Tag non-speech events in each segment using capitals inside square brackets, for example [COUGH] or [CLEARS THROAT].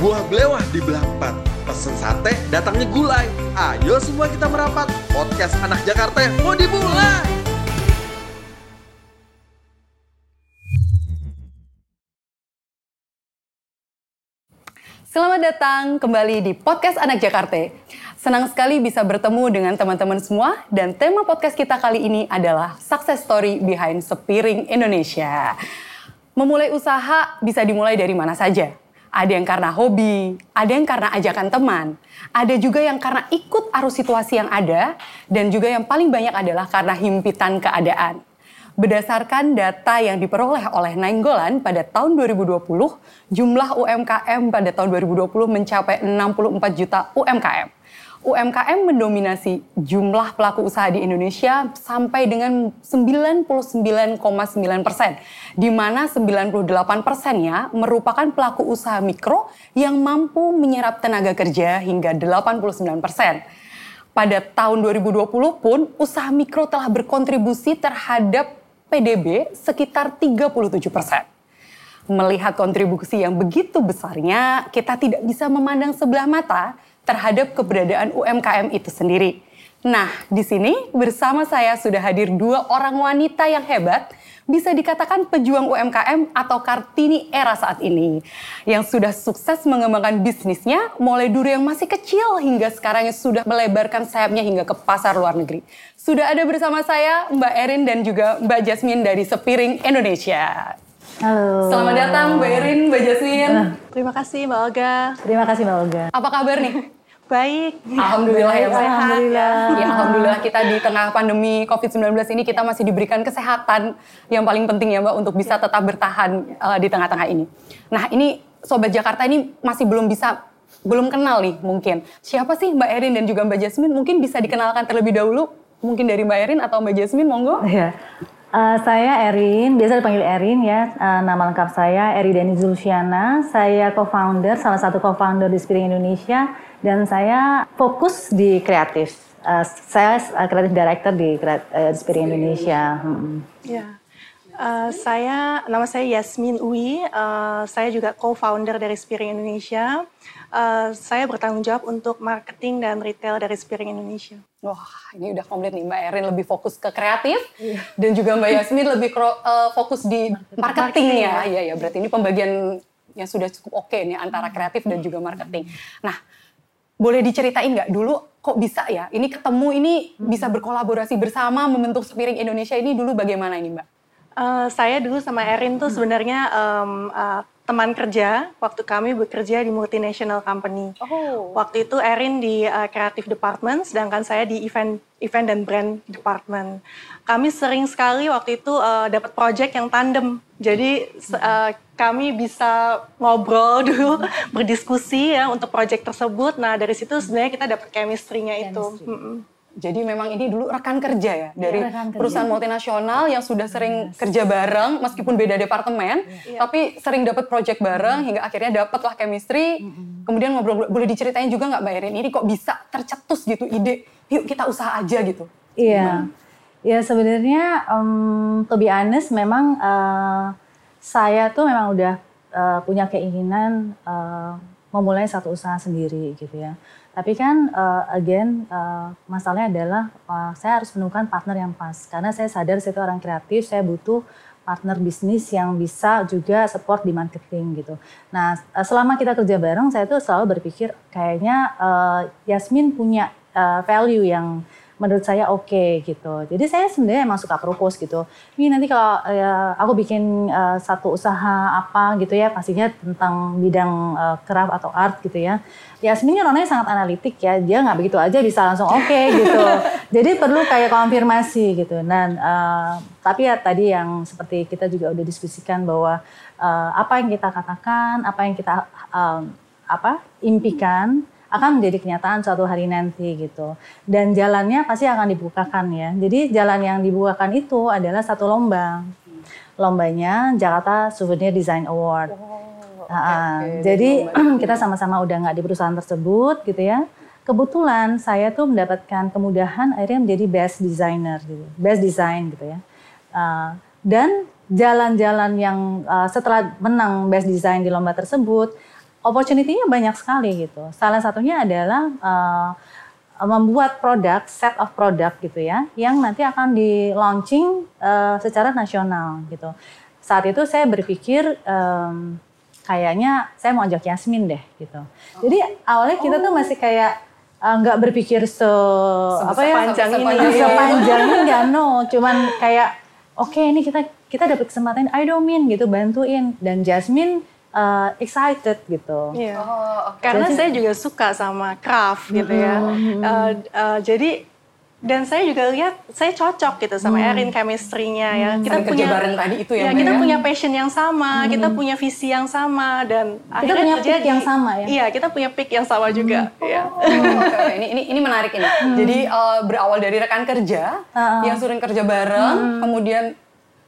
Buah belewah dibelah empat. Pesen sate, datangnya gulai. Ayo semua kita merapat. Podcast anak Jakarta mau dimulai. Selamat datang kembali di podcast Anak Jakarta. Senang sekali bisa bertemu dengan teman-teman semua dan tema podcast kita kali ini adalah Success Story Behind Sepiring Indonesia. Memulai usaha bisa dimulai dari mana saja. Ada yang karena hobi, ada yang karena ajakan teman, ada juga yang karena ikut arus situasi yang ada, dan juga yang paling banyak adalah karena himpitan keadaan. Berdasarkan data yang diperoleh oleh Nainggolan pada tahun 2020, jumlah UMKM pada tahun 2020 mencapai 64 juta UMKM. UMKM mendominasi jumlah pelaku usaha di Indonesia sampai dengan 99,9 persen, di mana 98 persennya merupakan pelaku usaha mikro yang mampu menyerap tenaga kerja hingga 89 persen. Pada tahun 2020 pun, usaha mikro telah berkontribusi terhadap PDB sekitar 37 persen. Melihat kontribusi yang begitu besarnya, kita tidak bisa memandang sebelah mata terhadap keberadaan UMKM itu sendiri. Nah, di sini bersama saya sudah hadir dua orang wanita yang hebat, bisa dikatakan pejuang UMKM atau Kartini era saat ini, yang sudah sukses mengembangkan bisnisnya mulai dulu yang masih kecil hingga sekarang yang sudah melebarkan sayapnya hingga ke pasar luar negeri. Sudah ada bersama saya Mbak Erin dan juga Mbak Jasmine dari Sepiring Indonesia. Halo. Selamat datang Mbak Erin, Mbak Jasmine. Terima kasih Mbak Olga. Terima kasih Mbak Olga. Apa kabar nih? Baik. Alhamdulillah ya Mbak. Alhamdulillah. Ya alhamdulillah kita di tengah pandemi COVID-19 ini kita masih diberikan kesehatan yang paling penting ya Mbak untuk bisa tetap bertahan uh, di tengah-tengah ini. Nah ini Sobat Jakarta ini masih belum bisa, belum kenal nih mungkin. Siapa sih Mbak Erin dan juga Mbak Jasmine? Mungkin bisa dikenalkan terlebih dahulu. Mungkin dari Mbak Erin atau Mbak Jasmine, monggo. Ya. Uh, saya Erin, biasa dipanggil Erin ya. Uh, nama lengkap saya Eri Deni Zulsiana. Saya co-founder, salah satu co-founder di Spiring Indonesia dan saya fokus di kreatif. Uh, saya kreatif uh, director di uh, Spirit Indonesia. Hmm. Ya. Uh, saya nama saya Yasmin Uwi. Uh, saya juga co-founder dari Spiring Indonesia. Uh, saya bertanggung jawab untuk marketing dan retail dari Spiring Indonesia. Wah, ini udah komplit nih Mbak Erin lebih fokus ke kreatif iya. dan juga Mbak Yasmin lebih uh, fokus di marketing ya. Iya ya, berarti ini pembagian yang sudah cukup oke okay nih antara kreatif dan juga marketing. Nah, boleh diceritain nggak dulu kok bisa ya ini ketemu ini bisa berkolaborasi bersama membentuk Sepiring Indonesia ini dulu bagaimana ini Mbak? Uh, saya dulu sama Erin tuh sebenarnya um, uh, teman kerja waktu kami bekerja di multinational company. Oh. Waktu itu Erin di uh, creative department, sedangkan saya di event event dan brand department. Kami sering sekali waktu itu uh, dapat project yang tandem. Jadi uh, kami bisa ngobrol [LAUGHS] dulu, berdiskusi ya untuk project tersebut. Nah dari situ sebenarnya kita dapat chemistry-nya itu. Mm -mm. Jadi memang ini dulu rekan kerja ya dari ya, perusahaan multinasional yang sudah sering yes. kerja bareng meskipun beda departemen, yeah. tapi sering dapat project bareng mm. hingga akhirnya dapatlah chemistry. Mm. Kemudian ngobrol boleh diceritain juga nggak Mbak Erin ini kok bisa tercetus gitu ide, yuk kita usaha aja gitu. Iya. Ya sebenarnya um, to be honest memang uh, saya tuh memang udah uh, punya keinginan uh, memulai satu usaha sendiri gitu ya. Tapi kan uh, again uh, masalahnya adalah uh, saya harus menemukan partner yang pas karena saya sadar saya itu orang kreatif, saya butuh partner bisnis yang bisa juga support di marketing gitu. Nah selama kita kerja bareng saya tuh selalu berpikir kayaknya uh, Yasmin punya uh, value yang menurut saya oke okay, gitu. Jadi saya sebenarnya emang suka propose gitu. Ini nanti kalau ya, aku bikin uh, satu usaha apa gitu ya, pastinya tentang bidang uh, craft atau art gitu ya. Ya sebenarnya orangnya sangat analitik ya, dia nggak begitu aja bisa langsung oke okay, [LAUGHS] gitu. Jadi perlu kayak konfirmasi gitu. Dan uh, tapi ya tadi yang seperti kita juga udah diskusikan bahwa uh, apa yang kita katakan, apa yang kita uh, apa impikan akan menjadi kenyataan suatu hari nanti gitu. Dan jalannya pasti akan dibukakan ya. Jadi jalan yang dibukakan itu adalah satu lomba. Lombanya Jakarta Souvenir Design Award. Oh, okay, okay. Jadi [CLEARS THROAT] kita sama-sama udah nggak di perusahaan tersebut gitu ya. Kebetulan saya tuh mendapatkan kemudahan akhirnya menjadi best designer gitu, best design gitu ya. Uh, dan jalan-jalan yang uh, setelah menang best design di lomba tersebut, opportunity-nya banyak sekali gitu. Salah satunya adalah uh, membuat produk, set of produk gitu ya, yang nanti akan di launching uh, secara nasional gitu. Saat itu saya berpikir um, kayaknya saya mau ajak Yasmin deh gitu. Jadi awalnya kita tuh masih kayak nggak uh, berpikir se apa ya sepanjang ini, sepanjang ini nggak no, cuman kayak oke okay, ini kita kita dapat kesempatan, ayo Min gitu bantuin dan Jasmine uh, excited gitu. Iya. Oh, okay. Karena jadi, saya juga suka sama craft gitu ya. Uh, uh, jadi dan saya juga lihat saya cocok gitu sama hmm. Erin chemistry-nya ya. Hmm. Kita Saling punya bareng tadi itu ya. ya kita ya? punya passion yang sama, hmm. kita punya visi yang sama dan kita punya terjadi, yang sama ya. Iya, kita punya pick yang sama juga. Hmm. Ya. Oh, okay. ini ini ini menarik ini. Hmm. Jadi uh, berawal dari rekan kerja uh. yang sering kerja bareng, hmm. kemudian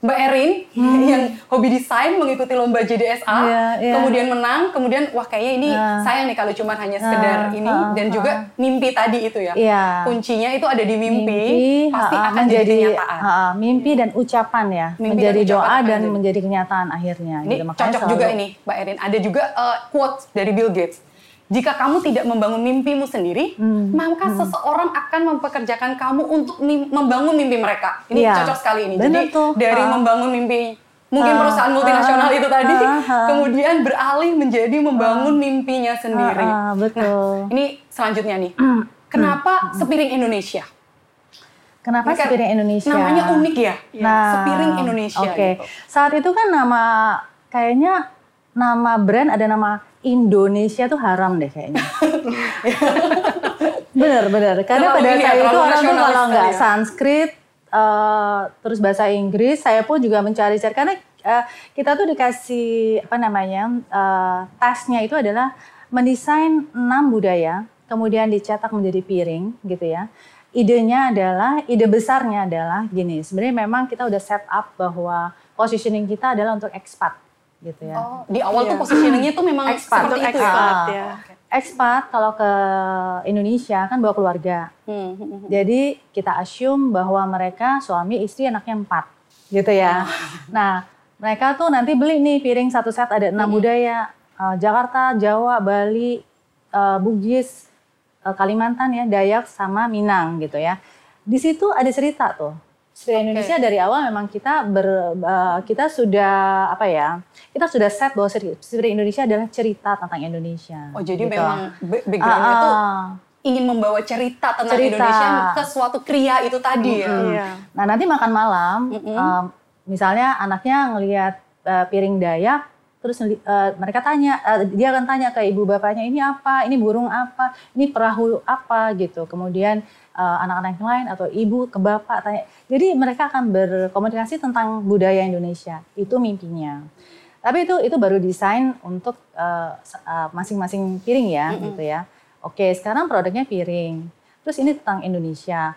Mbak Erin hmm. yang hobi desain mengikuti lomba JDSA, yeah, yeah. kemudian menang, kemudian wah kayaknya ini uh. sayang nih kalau cuma hanya sekedar uh, ini uh, dan uh. juga mimpi tadi itu ya. Yeah. Kuncinya itu ada di mimpi, mimpi pasti uh, akan menjadi kenyataan. Uh, mimpi dan ucapan ya, mimpi menjadi dan doa dan menjadi. menjadi kenyataan akhirnya. Ini gitu. cocok selalu. juga ini Mbak Erin. Ada juga uh, quote dari Bill Gates jika kamu tidak membangun mimpimu sendiri, hmm. maka hmm. seseorang akan mempekerjakan kamu untuk membangun mimpi mereka. Ini ya. cocok sekali ini. Bener Jadi tuh. dari uh. membangun mimpi mungkin uh, perusahaan multinasional uh, itu tadi, kemudian beralih menjadi membangun mimpinya sendiri. Betul. Nah, ini selanjutnya nih. Uh, Kenapa uh, sepiring Indonesia? Kenapa Mereka, sepiring Indonesia? Namanya unik ya. Nah, sepiring Indonesia. Oke. Okay. Gitu. Saat itu kan nama kayaknya nama brand ada nama Indonesia tuh haram deh kayaknya. [LAUGHS] bener bener. Karena pada saat ya, itu orang tuh kalau nggak ya. Sanskrit, uh, terus bahasa Inggris, saya pun juga mencari-cari karena uh, kita tuh dikasih apa namanya uh, tasnya itu adalah mendesain enam budaya, kemudian dicetak menjadi piring gitu ya. Idenya adalah, ide besarnya adalah gini. Sebenarnya memang kita udah set up bahwa positioning kita adalah untuk expat gitu ya. Oh, di awal iya. tuh positioningnya tuh memang expat, seperti itu expat, ya. ya. Expat kalau ke Indonesia kan bawa keluarga. Hmm, hmm, hmm. Jadi kita assume bahwa mereka suami istri anaknya empat gitu ya. Oh. Nah mereka tuh nanti beli nih piring satu set ada enam hmm. budaya. Uh, Jakarta, Jawa, Bali, uh, Bugis, uh, Kalimantan ya, Dayak sama Minang gitu ya. Di situ ada cerita tuh Spirit okay. Indonesia dari awal memang kita ber uh, kita sudah apa ya? Kita sudah set bahwa Spirit Indonesia adalah cerita tentang Indonesia. Oh, jadi gitu. memang backgroundnya uh, uh, ingin membawa cerita tentang cerita. Indonesia ke suatu kria itu tadi mm -hmm. ya. Nah, nanti makan malam mm -hmm. uh, misalnya anaknya ngelihat uh, piring Dayak terus uh, mereka tanya uh, dia akan tanya ke ibu bapaknya ini apa ini burung apa ini perahu apa gitu kemudian uh, anak-anak yang lain atau ibu ke bapak tanya. Jadi mereka akan berkomunikasi tentang budaya Indonesia. Itu mimpinya. Tapi itu itu baru desain untuk masing-masing uh, uh, piring ya mm -hmm. gitu ya. Oke sekarang produknya piring. Terus ini tentang Indonesia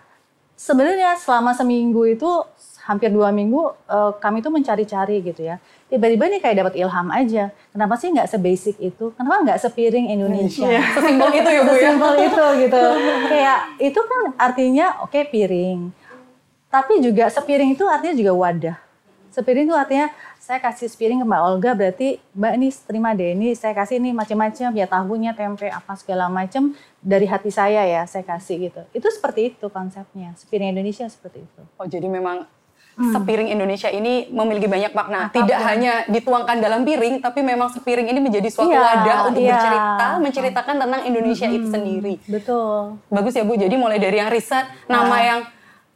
sebenarnya selama seminggu itu hampir dua minggu uh, kami tuh mencari-cari gitu ya. Tiba-tiba nih kayak dapat ilham aja. Kenapa sih nggak sebasic itu? Kenapa nggak sepiring Indonesia? Yeah. Sesimpel itu ya Bu ya? Sesimpel itu gitu. kayak itu kan artinya oke okay, piring. Tapi juga sepiring itu artinya juga wadah. Sepiring itu artinya saya kasih sepiring ke Mbak Olga berarti Mbak ini terima deh ini saya kasih ini macam-macam ya tahunya tempe apa segala macam dari hati saya ya saya kasih gitu. Itu seperti itu konsepnya. Sepiring Indonesia seperti itu. Oh jadi memang hmm. sepiring Indonesia ini memiliki banyak makna. Apa pun. Tidak hanya dituangkan dalam piring, tapi memang sepiring ini menjadi suatu ya, wadah untuk ya. bercerita, menceritakan tentang Indonesia hmm. itu sendiri. Betul. Bagus ya Bu. Jadi mulai dari yang riset, nama nah. yang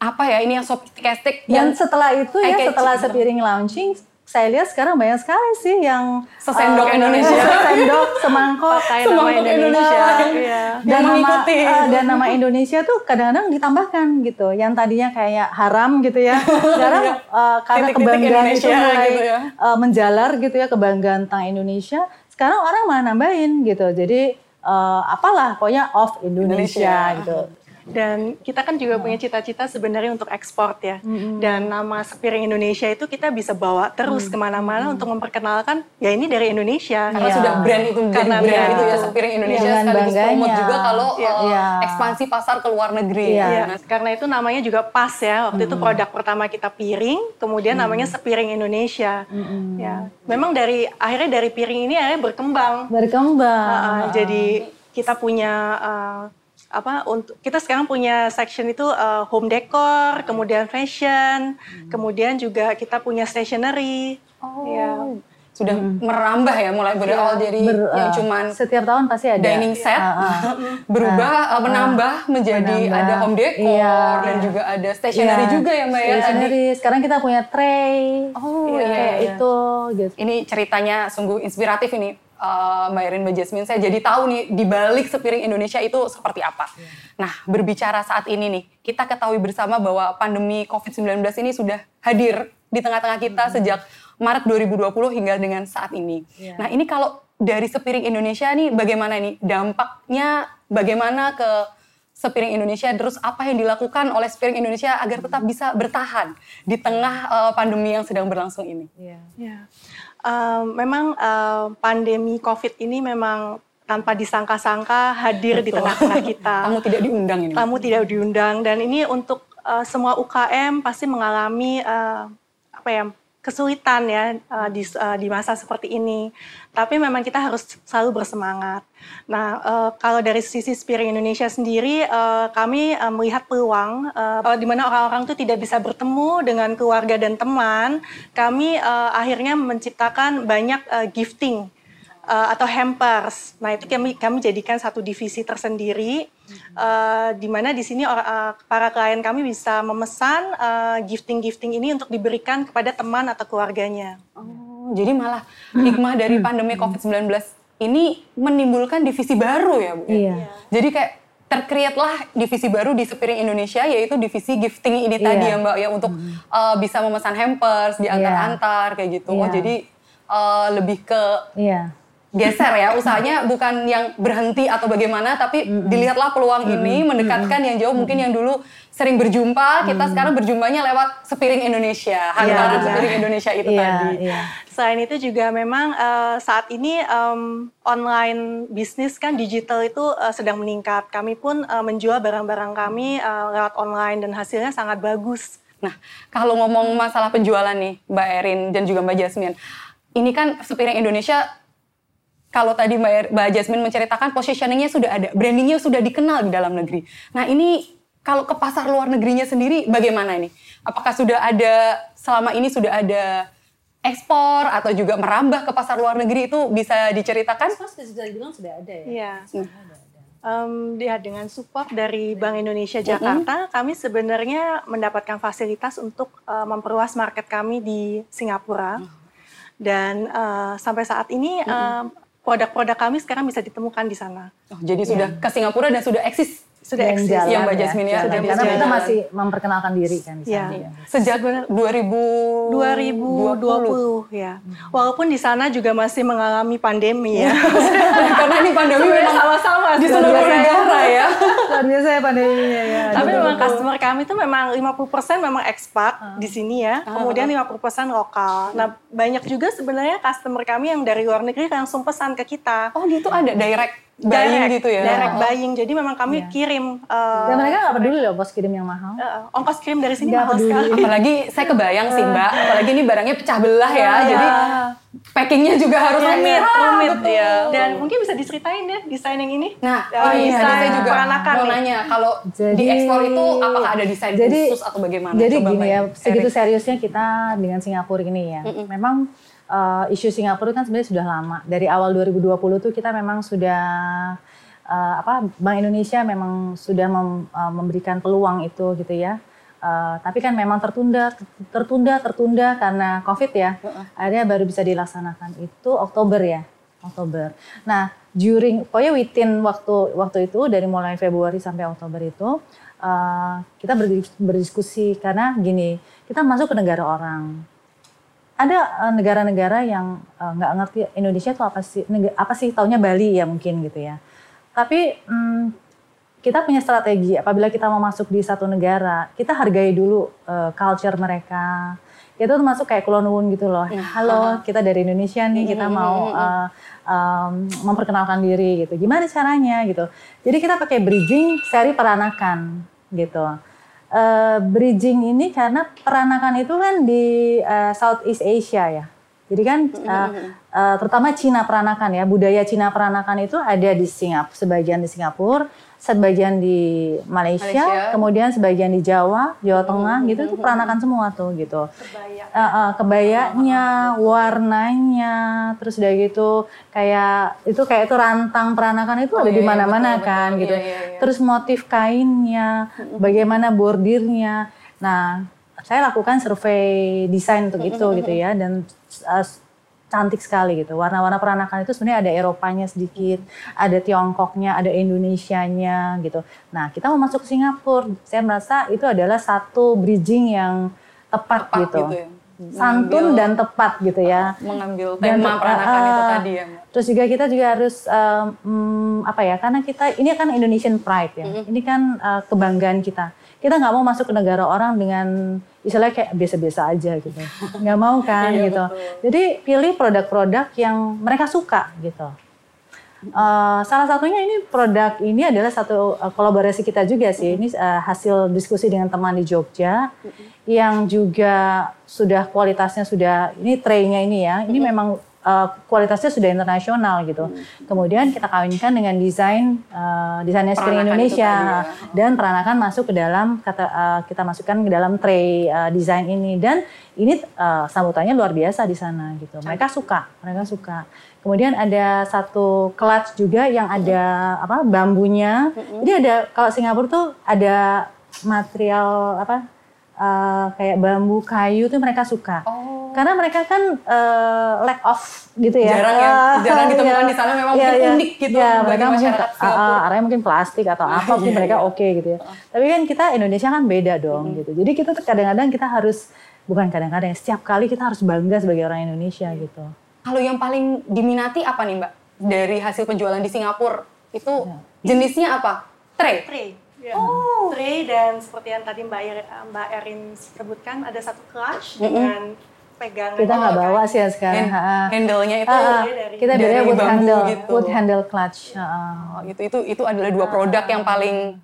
apa ya ini yang sophisticated dan setelah itu ya setelah sepiring launching saya lihat sekarang banyak sekali sih yang sesendok uh, Indonesia, [LAUGHS] sesendok, semangkok, semangkok nama Indonesia, Indonesia. Iya. dan nama uh, dan nama Indonesia tuh kadang-kadang ditambahkan gitu, yang tadinya kayak haram gitu ya, [LAUGHS] sekarang uh, karena Titik -titik kebanggaan Indonesia, itu mulai gitu ya. uh, menjalar gitu ya kebanggaan tentang Indonesia, sekarang orang malah nambahin gitu, jadi uh, apalah pokoknya of Indonesia, Indonesia. gitu. Dan kita kan juga punya cita-cita sebenarnya untuk ekspor ya. Dan nama Sepiring Indonesia itu kita bisa bawa terus ke mana-mana untuk memperkenalkan ya ini dari Indonesia. Karena Iya. sudah brand itu jadi Karena brand brand itu ya sepiring Indonesia Dengan sekaligus promote juga kalau Iya. uh, Iya. ekspansi pasar ke luar negeri. Iya. ya. Ya, karena itu namanya juga pas ya. Waktu itu produk pertama kita piring, kemudian namanya Sepiring Indonesia. Ya, memang dari akhirnya dari piring ini akhirnya berkembang. Berkembang. Uh, uh, jadi kita punya uh, apa untuk kita sekarang punya section itu uh, home decor, kemudian fashion, kemudian juga kita punya stationery. Oh, Ya. sudah merambah ya mulai berawal dari Ber- yang uh, cuman setiap tahun pasti ada dining set Uh, uh. [LAUGHS] berubah uh, menambah menjadi menambah. ada home decor Iya. dan juga ada stationery Iya. juga ya Mbak ya. Stationery. Sekarang kita punya tray. Oh Kayak iya, iya. itu gitu. Ini ceritanya sungguh inspiratif ini. Uh, Mbak Erin, Mbak Jasmine, saya jadi tahu nih di balik sepiring Indonesia itu seperti apa. Nah, berbicara saat ini nih, kita ketahui bersama bahwa pandemi COVID-19 ini sudah hadir di tengah-tengah kita sejak Maret 2020 hingga dengan saat ini. Nah, ini kalau dari sepiring Indonesia nih bagaimana nih dampaknya bagaimana ke sepiring Indonesia terus apa yang dilakukan oleh sepiring Indonesia agar tetap bisa bertahan di tengah uh, pandemi yang sedang berlangsung ini. Iya. Ya, Um, memang um, pandemi COVID ini memang tanpa disangka-sangka hadir di tengah-tengah kita. Tamu tidak diundang ini. Tamu tidak diundang dan ini untuk uh, semua UKM pasti mengalami uh, apa ya kesulitan ya uh, di, uh, di masa seperti ini. Tapi memang kita harus selalu bersemangat. Nah, uh, kalau dari sisi Spiring Indonesia sendiri, kami melihat peluang di mana orang-orang itu tidak bisa bertemu dengan keluarga dan teman. Kami akhirnya menciptakan banyak gifting atau hampers. Nah itu kami kami jadikan satu divisi tersendiri, uh, di mana di sini or- uh, para klien kami bisa memesan uh, gifting-gifting ini untuk diberikan kepada teman atau keluarganya. Oh, jadi malah hikmah dari pandemi COVID-19 ini menimbulkan divisi baru ya Bu? Iya. Jadi kayak tercreate lah divisi baru di Sepiring Indonesia yaitu divisi gifting ini tadi Iya. ya Mbak ya untuk uh, bisa memesan hampers diantar-antar kayak gitu. Oh Iya. jadi uh, lebih ke Iya. Geser ya usahanya bukan yang berhenti atau bagaimana tapi dilihatlah peluang ini mendekatkan yang jauh mungkin yang dulu sering berjumpa kita sekarang berjumpanya lewat sepiring Indonesia hantaran benar. sepiring Indonesia itu Iya, tadi iya. Selain itu juga memang eh, saat ini em, online bisnis kan digital itu eh, sedang meningkat. Kami pun eh, menjual barang-barang kami eh, lewat online dan hasilnya sangat bagus. Nah, kalau ngomong masalah penjualan nih, Mbak Erin dan juga Mbak Jasmine, ini kan sepiring Indonesia, kalau tadi Mbak, Er- Mbak Jasmine menceritakan positioningnya sudah ada, brandingnya sudah dikenal di dalam negeri. Nah, ini kalau ke pasar luar negerinya sendiri, bagaimana ini? Apakah sudah ada selama ini sudah ada ekspor atau juga merambah ke pasar luar negeri itu bisa diceritakan? bisa dibilang sudah ada ya. Iya. Em, ya, dengan support dari Bank Indonesia Jakarta, kami sebenarnya mendapatkan fasilitas untuk eh, memperluas market kami di Singapura. Dan eh, sampai saat ini em, produk-produk kami sekarang bisa ditemukan di sana. Oh, jadi sudah ke Singapura dan sudah eksis Sudah eksis. jalan Yang Mbak Jasmine ya, jalan. Karena kita masih memperkenalkan diri kan di Iya. sana. sejak 2000 2020 ya. Walaupun di sana juga masih mengalami pandemi ya. [LAUGHS] Karena ini pandemi memang sama-sama di seluruh negara ya. Luar biasa ya pandeminya ya. Tapi memang customer kami itu memang 50% memang ekspat di sini ya. Kemudian 50% lokal. Nah, banyak juga sebenarnya customer kami yang dari luar negeri langsung pesan ke kita. Oh gitu ada direct buying Direct, gitu ya. Direct buying. Jadi memang kami kirim eh, Dan mereka nggak peduli loh bos kirim yang mahal. eh, ongkos kirim dari sini Nggak mahal peduli. sekali. Apalagi saya kebayang sih Mbak, apalagi ini barangnya pecah belah ya. Jadi packingnya juga harus Rumit, rumit. rumit betul. ya. Dan mungkin bisa diceritain ya desain yang ini. Nah, Ya, oh iya, desain saya juga peranakan mau nih. nanya kalau di Jadi- ekspor itu apakah ada desain Jadi- khusus atau bagaimana? Jadi Coba gini Mbak ya, segitu seriusnya kita dengan Singapura ini ya. Memang eh, isu Singapura kan sebenarnya sudah lama. Dari awal 2020 tuh kita memang sudah eh, apa Bank Indonesia memang sudah mem- eh, memberikan peluang itu gitu ya. Eh, tapi kan memang tertunda, tertunda, tertunda karena COVID ya. Akhirnya baru bisa dilaksanakan itu Oktober ya, Oktober. Nah, during, pokoknya within waktu waktu itu dari mulai Februari sampai Oktober itu eh, kita berdis- berdiskusi karena gini, kita masuk ke negara orang. Ada eh, negara-negara yang eh, nggak ngerti Indonesia itu apa sih, neg- apa sih taunya Bali ya mungkin gitu ya. Tapi mm, kita punya strategi apabila kita mau masuk di satu negara, kita hargai dulu uh, culture mereka. Itu termasuk kayak kulonwun gitu loh. Iya. Halo, kita dari Indonesia nih, kita mau uh, um, memperkenalkan diri gitu. Gimana caranya gitu. Jadi kita pakai bridging seri peranakan gitu. Uh, bridging ini karena peranakan itu kan di uh, Southeast Asia ya. Jadi kan uh, uh, terutama Cina peranakan ya, budaya Cina peranakan itu ada di Singapura, sebagian di Singapura, sebagian di Malaysia, Malaysia. kemudian sebagian di Jawa, Jawa Tengah gitu itu peranakan semua tuh gitu. Kebaya. Uh, uh, kebayanya, warnanya, terus udah gitu kayak itu kayak itu rantang peranakan itu Oh, ada iya, di iya, mana-mana kan betul. gitu. Iya, iya, iya. Terus motif kainnya, bagaimana bordirnya. Nah, saya lakukan survei desain untuk itu gitu ya dan uh, cantik sekali gitu. Warna-warna peranakan itu sebenarnya ada Eropanya sedikit, ada Tiongkoknya, ada Indonesianya gitu. Nah, kita mau masuk ke Singapura, saya merasa itu adalah satu bridging yang tepat, Tepat gitu. gitu ya. Santun Mengambil- dan tepat gitu ya. mengambil Dan, tema peranakan uh, itu uh, tadi ya. Terus juga kita juga harus um, mm, apa ya? Karena kita ini kan Indonesian pride ya. Ini kan uh, kebanggaan kita. Kita nggak mau masuk ke negara orang dengan istilahnya kayak biasa-biasa aja gitu. Nggak mau [LAUGHS] kan Iya, gitu. betul. Jadi pilih produk-produk yang mereka suka gitu. Uh, salah satunya ini produk ini adalah satu uh, kolaborasi kita juga sih. Ini uh, hasil diskusi dengan teman di Jogja yang juga sudah kualitasnya sudah ini tray-nya ini ya. Ini memang uh, kualitasnya sudah internasional gitu. Kemudian kita kawinkan dengan desain uh, desainnya Spring Peranakan itu Indonesia tadi dan peranakan masuk ke dalam kata uh, kita masukkan ke dalam tray uh, desain ini dan ini uh, sambutannya luar biasa di sana gitu. Mereka suka, mereka suka. Kemudian ada satu clutch juga yang ada apa bambunya. Jadi ada kalau Singapura tuh ada material apa uh, kayak bambu kayu tuh mereka suka. Oh. Karena mereka kan uh, lack of gitu ya. Jarang ya, Ah, [LAUGHS] jarang ditemukan iya. di sana memang Iya, mungkin iya. unik gitu Iya, bagi mereka mungkin masyarakat ah, Singapura. ah, arahnya mungkin plastik atau apa mungkin iya, mereka iya. oke gitu ya. Tapi kan kita Indonesia kan beda dong gitu. Jadi kita kadang-kadang kita harus bukan kadang-kadang setiap kali kita harus bangga sebagai orang Indonesia gitu. Kalau yang paling diminati apa nih Mbak? Dari hasil penjualan di Singapura itu jenisnya apa? Tray. Tray. Ya. Tray dan seperti yang tadi Mbak, Ir- Mbak Erin sebutkan ada satu clutch dengan pegangan. Kita nggak Oh, bawa kan. sih ya sekarang. Hand- ha, ha. handle-nya itu Ah, ah. dari- kita dari wood bambu handle, gitu. wood handle clutch. Ha, ha. Oh, itu itu itu adalah dua produk yang paling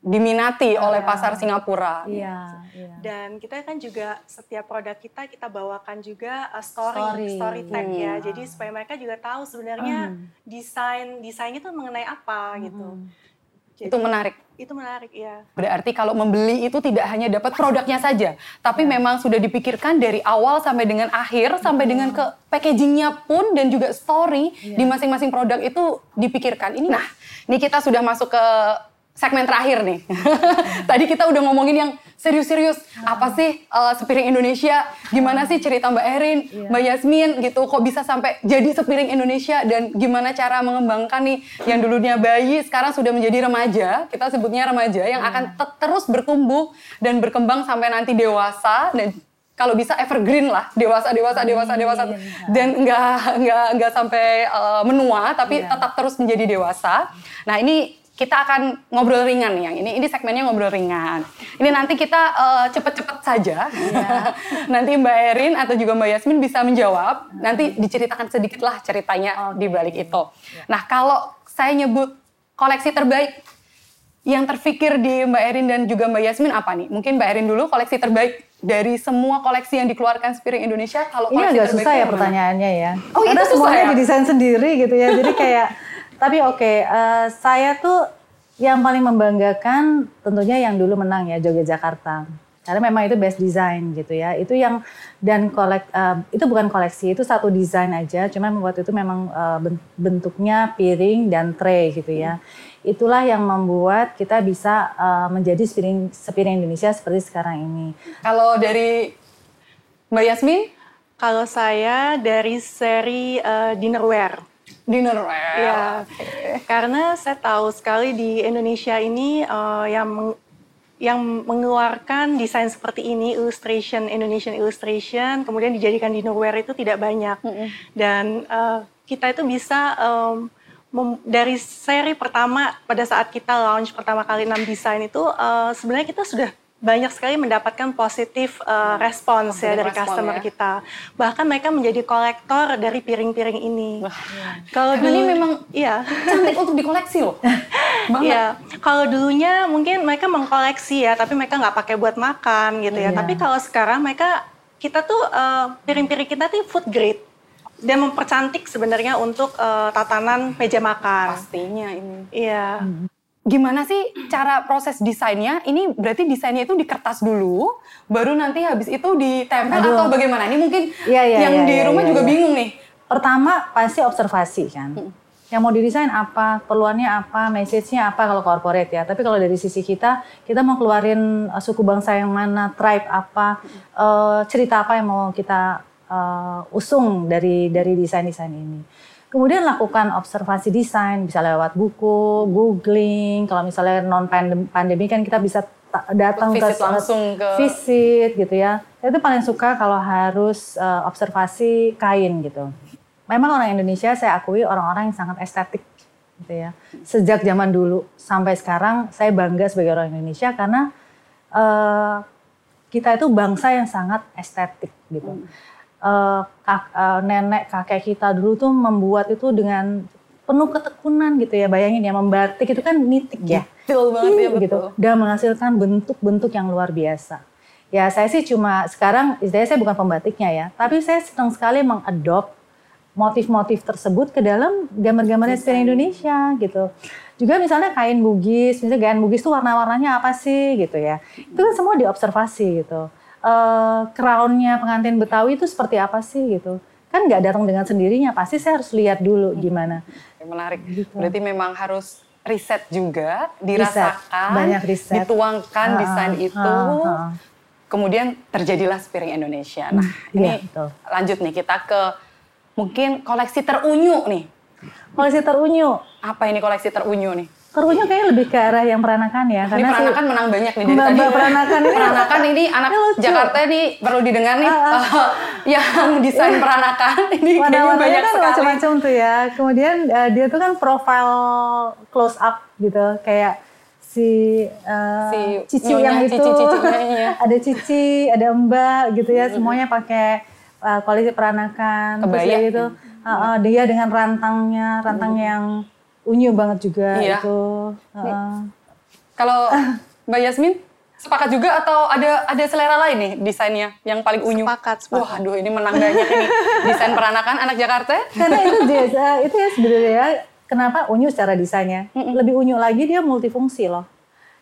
diminati oleh pasar Singapura. Iya, iya. Dan kita kan juga setiap produk kita kita bawakan juga uh, story, Story. story, tag ya. Hmm. Jadi supaya mereka juga tahu sebenarnya desain desainnya tuh mengenai apa gitu. Jadi, Itu menarik. Itu menarik ya. Berarti kalau membeli itu tidak hanya dapat produknya saja, tapi memang sudah dipikirkan dari awal sampai dengan akhir, sampai dengan ke packagingnya pun dan juga story di masing-masing produk itu dipikirkan. Ini nah, ini kita sudah masuk ke segmen terakhir nih. [LAUGHS] Tadi kita udah ngomongin yang serius-serius. Apa sih uh, sepiring Indonesia? Gimana sih cerita Mbak Erin, Mbak Yasmin gitu? Kok bisa sampai jadi sepiring Indonesia dan gimana cara mengembangkan nih yang dulunya bayi sekarang sudah menjadi remaja. Kita sebutnya remaja yang akan te- terus bertumbuh dan berkembang sampai nanti dewasa dan kalau bisa evergreen lah dewasa dewasa dewasa dewasa dan nggak nggak nggak sampai uh, menua tapi tetap terus menjadi dewasa. Nah ini kita akan ngobrol ringan nih yang ini ini segmennya ngobrol ringan. Ini nanti kita uh, cepet-cepet saja. [LAUGHS] nanti Mbak Erin atau juga Mbak Yasmin bisa menjawab. Nanti diceritakan sedikit lah ceritanya di balik itu. Nah kalau saya nyebut koleksi terbaik yang terfikir di Mbak Erin dan juga Mbak Yasmin apa nih? Mungkin Mbak Erin dulu koleksi terbaik dari semua koleksi yang dikeluarkan Spiring Indonesia. Kalau Ini agak susah ya mana? pertanyaannya ya. Oh, itu Karena susah semuanya ya? didesain sendiri gitu ya. Jadi kayak, [LAUGHS] tapi oke, eh, saya tuh yang paling membanggakan tentunya yang dulu menang ya Joget Jakarta. Karena memang itu best design gitu ya. Itu yang dan kolek eh, itu bukan koleksi, itu satu desain aja. Cuma waktu itu memang ben- bentuknya piring dan tray gitu ya. Itulah yang membuat kita bisa eh, menjadi sepiring, sepiring Indonesia seperti sekarang ini. Kalau dari Mbak Yasmin, Kalau saya dari seri uh, dinnerware. Dinnerware. Ya, karena saya tahu sekali di Indonesia ini uh, yang meng- yang mengeluarkan desain seperti ini, illustration, Indonesian illustration, kemudian dijadikan dinnerware itu tidak banyak. Dan uh, kita itu bisa um, dari seri pertama pada saat kita launch pertama kali 6 desain itu uh, sebenarnya kita sudah banyak sekali mendapatkan positif uh, respons ya dari respon customer ya. kita. Bahkan mereka menjadi kolektor dari piring-piring ini. Kalau dulu ini memang iya cantik untuk dikoleksi loh. [LAUGHS] Iya. Kalau dulunya mungkin mereka mengkoleksi ya, tapi mereka nggak pakai buat makan gitu ya. Iya. Tapi kalau sekarang mereka kita tuh uh, piring-piring kita tuh food grade dan mempercantik sebenarnya untuk uh, tatanan meja makan. Pastinya ini. Iya. Hmm gimana sih cara proses desainnya? Ini berarti desainnya itu di kertas dulu, baru nanti habis itu ditempel Aduh. atau bagaimana? Ini mungkin ya, ya, yang ya, di ya, rumah ya, juga ya. bingung nih. Pertama pasti observasi kan. Hmm. Yang mau didesain apa, perluannya apa, message-nya apa kalau corporate ya. Tapi kalau dari sisi kita, kita mau keluarin uh, suku bangsa yang mana, tribe apa, uh, cerita apa yang mau kita uh, usung dari dari desain-desain ini. Kemudian lakukan observasi desain, bisa lewat buku, googling. Kalau misalnya non pandemi kan kita bisa datang visit ke langsung ke visit gitu ya. Itu paling suka kalau harus uh, observasi kain gitu. Memang orang Indonesia saya akui orang-orang yang sangat estetik gitu ya. Sejak zaman dulu sampai sekarang saya bangga sebagai orang Indonesia karena uh, kita itu bangsa yang sangat estetik gitu. Hmm uh, kak, uh, nenek kakek kita dulu tuh membuat itu dengan penuh ketekunan gitu ya bayangin ya membatik itu kan nitik ya. Betul banget ya betul. gitu. dan menghasilkan bentuk-bentuk yang luar biasa. Ya saya sih cuma sekarang istilahnya saya bukan pembatiknya ya tapi saya senang sekali mengadop motif-motif tersebut ke dalam gambar-gambar seperti Indonesia gitu. Juga misalnya kain bugis misalnya kain bugis tuh warna-warnanya apa sih gitu ya. Itu kan semua diobservasi gitu uh, crownnya pengantin Betawi itu seperti apa sih gitu? Kan nggak datang dengan sendirinya pasti saya harus lihat dulu gimana. Menarik. Gitu. berarti memang harus riset juga dirasakan riset. banyak riset. dituangkan ha, desain itu ha, ha. kemudian terjadilah Spiring Indonesia. Nah hmm, ini ya, lanjut nih kita ke mungkin koleksi terunyu nih. Koleksi terunyu. Apa ini koleksi terunyu nih Keruhnya kayaknya lebih ke arah yang peranakan ya. Karena ini peranakan si, menang banyak nih dari mbak, tadi. Peranakan ini, peranakan ini [LAUGHS] anak ini Jakarta ini perlu didengar nih. Uh, uh, yang desain peranakan ini kayaknya banyak kan macam-macam tuh ya. Kemudian uh, dia tuh kan profile close up gitu. Kayak si, uh, si cici yang itu. Cici, cici, [LAUGHS] ada cici, ada mbak gitu ya. Semuanya pakai uh, koalisi peranakan. Kebaya. Terus gitu. Uh, uh, dia dengan rantangnya, rantang yang unyu banget juga iya. itu. Uh. Kalau Mbak Yasmin sepakat juga atau ada ada selera lain nih desainnya yang paling unyu? Sepakat, sepakat. Wah, aduh ini menang banyak ini desain peranakan anak Jakarta. Karena itu dia, itu ya sebenarnya ya, kenapa unyu secara desainnya. Mm -mm. Lebih unyu lagi dia multifungsi loh.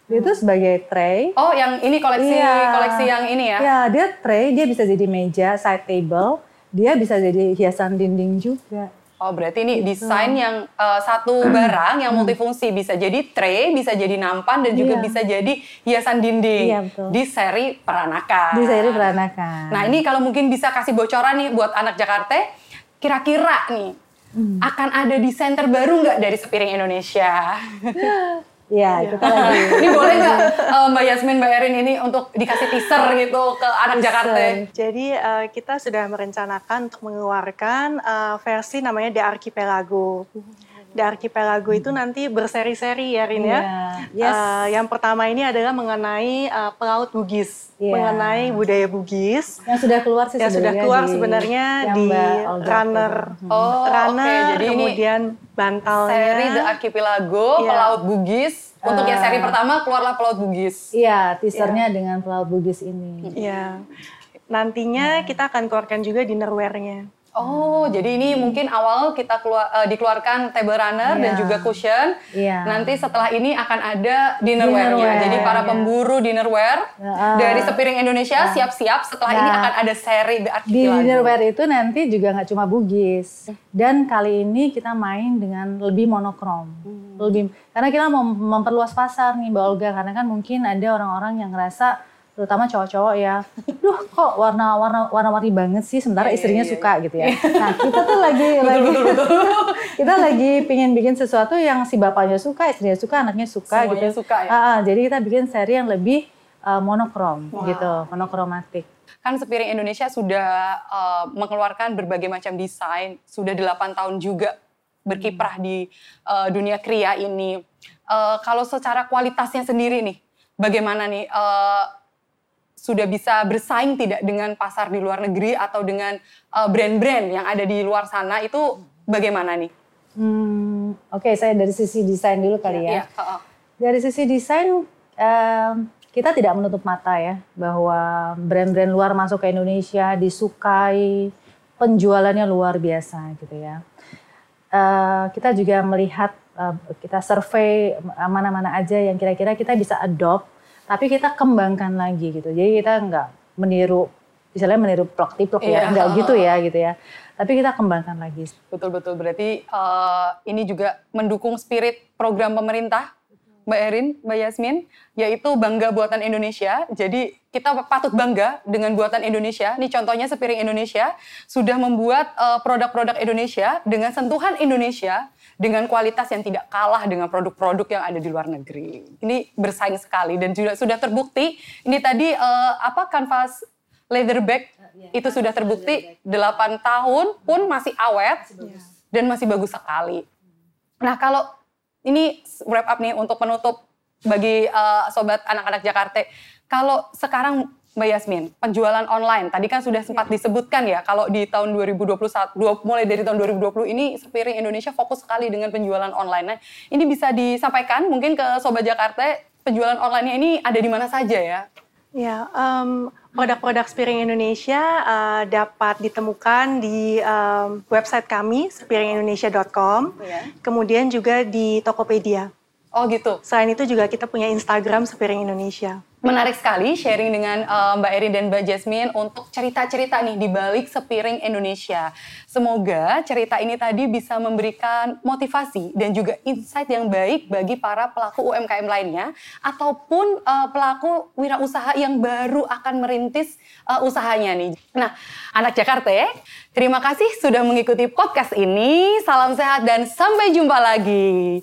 Dia itu sebagai tray. Oh, yang ini koleksi iya. koleksi yang ini ya? Ya, dia tray, dia bisa jadi meja, side table, dia bisa jadi hiasan dinding juga. Oh berarti ini desain yang uh, satu [CLEARS THROAT] barang yang multifungsi bisa jadi tray, bisa jadi nampan dan juga iya. bisa jadi hiasan dinding iya, betul. di seri peranakan. Di seri peranakan. Nah ini kalau mungkin bisa kasih bocoran nih buat anak Jakarta, kira-kira nih hmm. akan ada desain terbaru nggak dari Sepiring Indonesia? Iya, kita lagi. [LAUGHS] ini boleh nggak uh, Mbak Yasmin, Mbak Erin ini untuk dikasih teaser gitu ke anak. Jakarta? Jadi uh, kita sudah merencanakan untuk mengeluarkan uh, versi namanya The Archipelago. The Archipelago itu nanti berseri-seri ya Rin ya. Yeah. Yes. Uh, yang pertama ini adalah mengenai uh, pelaut Bugis, yeah. mengenai budaya Bugis. Yang sudah keluar sih Yang sudah keluar di, sebenarnya di Runner. Oh, Runner, okay. jadi kemudian bantalnya. Seri The Archipelago, yeah. Pelaut Bugis. Untuk uh, yang seri pertama keluarlah Pelaut Bugis. Iya, teasernya yeah. dengan Pelaut Bugis ini. Iya. Nantinya yeah. kita akan keluarkan juga dinnerware-nya. Oh, jadi ini mungkin awal kita keluar uh, dikeluarkan table runner yeah. dan iya. juga cushion. Yeah. Nanti setelah ini akan ada dinnerware-nya. Dinner jadi para yeah. pemburu dinnerware uh, dari Sepiring Indonesia siap-siap. Setelah nah, ini akan ada seri The Di dinnerware itu nanti juga nggak cuma Bugis. Dan kali ini kita main dengan lebih monokrom. Hmm. Lebih karena kita mau memperluas pasar nih Mbak Olga karena kan mungkin ada orang-orang yang ngerasa terutama cowok-cowok ya, duh kok warna-warna warna-warni banget sih, sementara yeah, istrinya yeah, suka yeah. gitu ya. Nah kita tuh lagi [LAUGHS] lagi [LAUGHS] kita lagi pingin bikin sesuatu yang si bapaknya suka, istrinya suka, anaknya suka Semuanya gitu. Suka, ya? uh, jadi kita bikin seri yang lebih uh, monokrom wow. gitu, monokromatik. Kan Sepiring Indonesia sudah uh, mengeluarkan berbagai macam desain, sudah 8 tahun juga berkiprah di uh, dunia kria ini. Uh, kalau secara kualitasnya sendiri nih, bagaimana nih? Uh, sudah bisa bersaing tidak dengan pasar di luar negeri atau dengan brand-brand uh, yang ada di luar sana itu bagaimana nih? Hmm, Oke, okay, saya dari sisi desain dulu kali ya. ya. ya. Dari sisi desain, um, kita tidak menutup mata ya bahwa brand-brand luar masuk ke Indonesia disukai, penjualannya luar biasa gitu ya. Uh, kita juga melihat uh, kita survei mana-mana aja yang kira-kira kita bisa adopt, tapi kita kembangkan lagi gitu. Jadi kita nggak meniru, misalnya meniru plok-tiplok ya, iya. nggak gitu ya gitu ya. Tapi kita kembangkan lagi. Betul-betul berarti uh, ini juga mendukung spirit program pemerintah Mbak Erin, Mbak Yasmin, yaitu bangga buatan Indonesia. Jadi kita patut bangga dengan buatan Indonesia. Ini contohnya sepiring Indonesia sudah membuat eh, produk-produk uh, Indonesia dengan sentuhan Indonesia dengan kualitas yang tidak kalah dengan produk-produk yang ada di luar negeri. Ini bersaing sekali dan juga sudah terbukti. Ini tadi uh, apa kanvas leather bag iya. itu sudah terbukti 8 tahun pun masih awet dan masih bagus sekali. Nah kalau ini wrap up nih untuk penutup bagi uh, sobat anak-anak Jakarta. Kalau sekarang Mbak Yasmin, penjualan online tadi kan sudah sempat ya. disebutkan ya kalau di tahun 2021 mulai dari tahun 2020 ini Sepiring Indonesia fokus sekali dengan penjualan online. Nah, ini bisa disampaikan mungkin ke sobat Jakarta penjualan online ini ada di mana saja ya? Ya, um, produk-produk Spiring Indonesia uh, dapat ditemukan di um, website kami spiringindonesia.com, yeah. kemudian juga di Tokopedia. Oh gitu. Selain itu juga kita punya Instagram Spiring Indonesia. Menarik sekali sharing dengan uh, Mbak Erin dan Mbak Jasmine untuk cerita-cerita nih di balik sepiring Indonesia. Semoga cerita ini tadi bisa memberikan motivasi dan juga insight yang baik bagi para pelaku UMKM lainnya ataupun uh, pelaku wirausaha yang baru akan merintis uh, usahanya nih. Nah, anak Jakarta ya, terima kasih sudah mengikuti podcast ini. Salam sehat dan sampai jumpa lagi.